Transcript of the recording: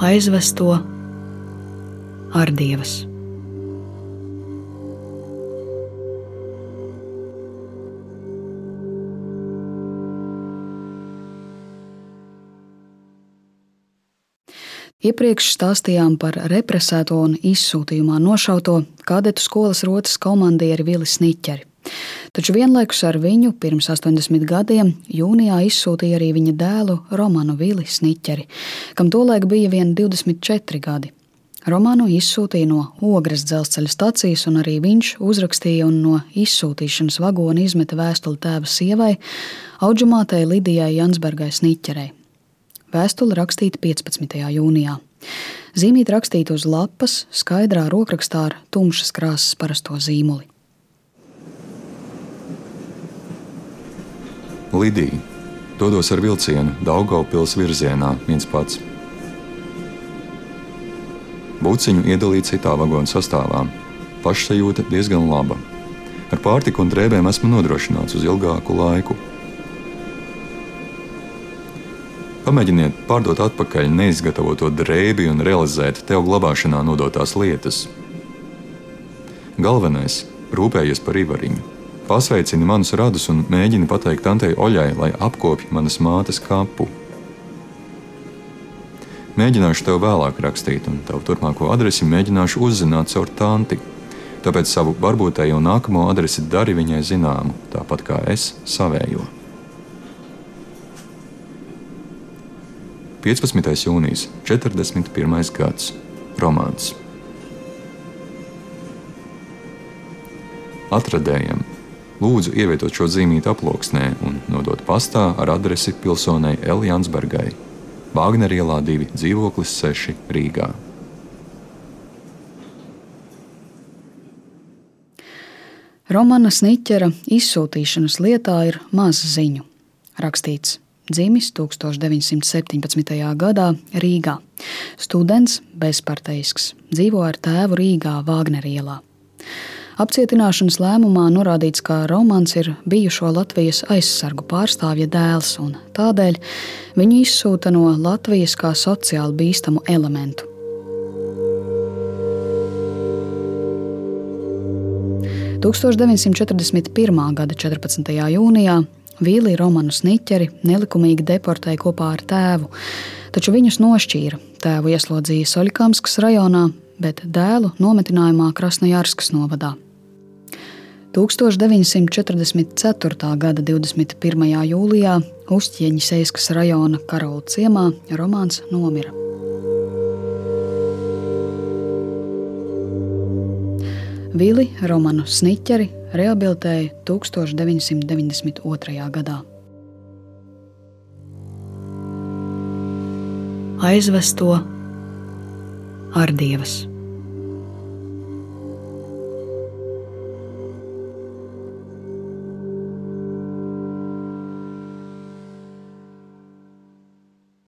aizvesto ar dievas. Iepriekš stāstījām par represēto un izsūtījumā nošauto kadetu skolas rotas komandieri Vili Sniķeri. Taču vienlaikus ar viņu pirms 80 gadiem jūnijā izsūtīja arī viņa dēlu Romanu Vili Sniķeri, kam tolaik bija vien 24 gadi. Romānu izsūtīja no Ogres dzelzceļa stācijas, un arī viņš uzrakstīja un no izsūtīšanas vagona izmeta vēstuli tēva sievai, auģumātei Lidijai Jansbergai Sniķerei. Vēstule rakstīta 15. jūnijā. Zīmīt rakstīta uz lapas, skaidrā rokrakstā ar tumšas krāsas parasto zīmoli. Lidija dodos ar vilcienu Daugaupils virzienā viens pats. Būciņu iedalīt citā vagonu sastāvā. Pašsajūta diezgan laba. Ar pārtiku un drēbēm esmu nodrošināts uz ilgāku laiku. Pamēģiniet pārdot atpakaļ neizgatavoto drēbi un realizēt tev glabāšanā nodotās lietas. Galvenais - rūpējies par ivariņu. Pasveicini manus radus un mēģini pateikt tantei Oļai, lai apkopja manas mātes kapu. Mēģināšu tev vēlāk rakstīt, un tavu turpmāko adresi mēģināšu uzzināt caur tanti. Tāpēc savu varbūtējo nākamo adresi dari viņai zināmu, tāpat kā es savējo. 15. jūnijas, 41. gads, romāns. Atradējam Lūdzu ievietot šo zīmīti aploksnē un nodot pastā ar adresi pilsonai Eljansbergai, Vāgner ielā 2, dzīvoklis 6 Rīgā. Romana Sniķera izsūtīšanas lietā ir maz ziņu. Rakstīts dzimis 1917. gadā Rīgā. Students, bezparteisks, dzīvo ar tēvu Rīgā Vāgner ielā. Apcietināšanas lēmumā norādīts, ka Romans ir bijušo Latvijas aizsargu pārstāvja dēls, un tādēļ viņu izsūta no Latvijas kā sociāli bīstamu elementu. – 1941. gada 14. jūnijā Vīlī Romanu Sniķeri nelikumīgi deportēja kopā ar tēvu, taču viņus nošķīra. Tēvu ieslodzīja Soļkamskas rajonā, bet dēlu nometinājumā Krasnojārskas novadā. 1944. gada 21. jūlijā Uzķieņas Eiskas rajona Karola ciemā Romāns nomira. Vili Romanu Sniķeri rehabilitēja 1992. gadā. Aizvesto ar dievas.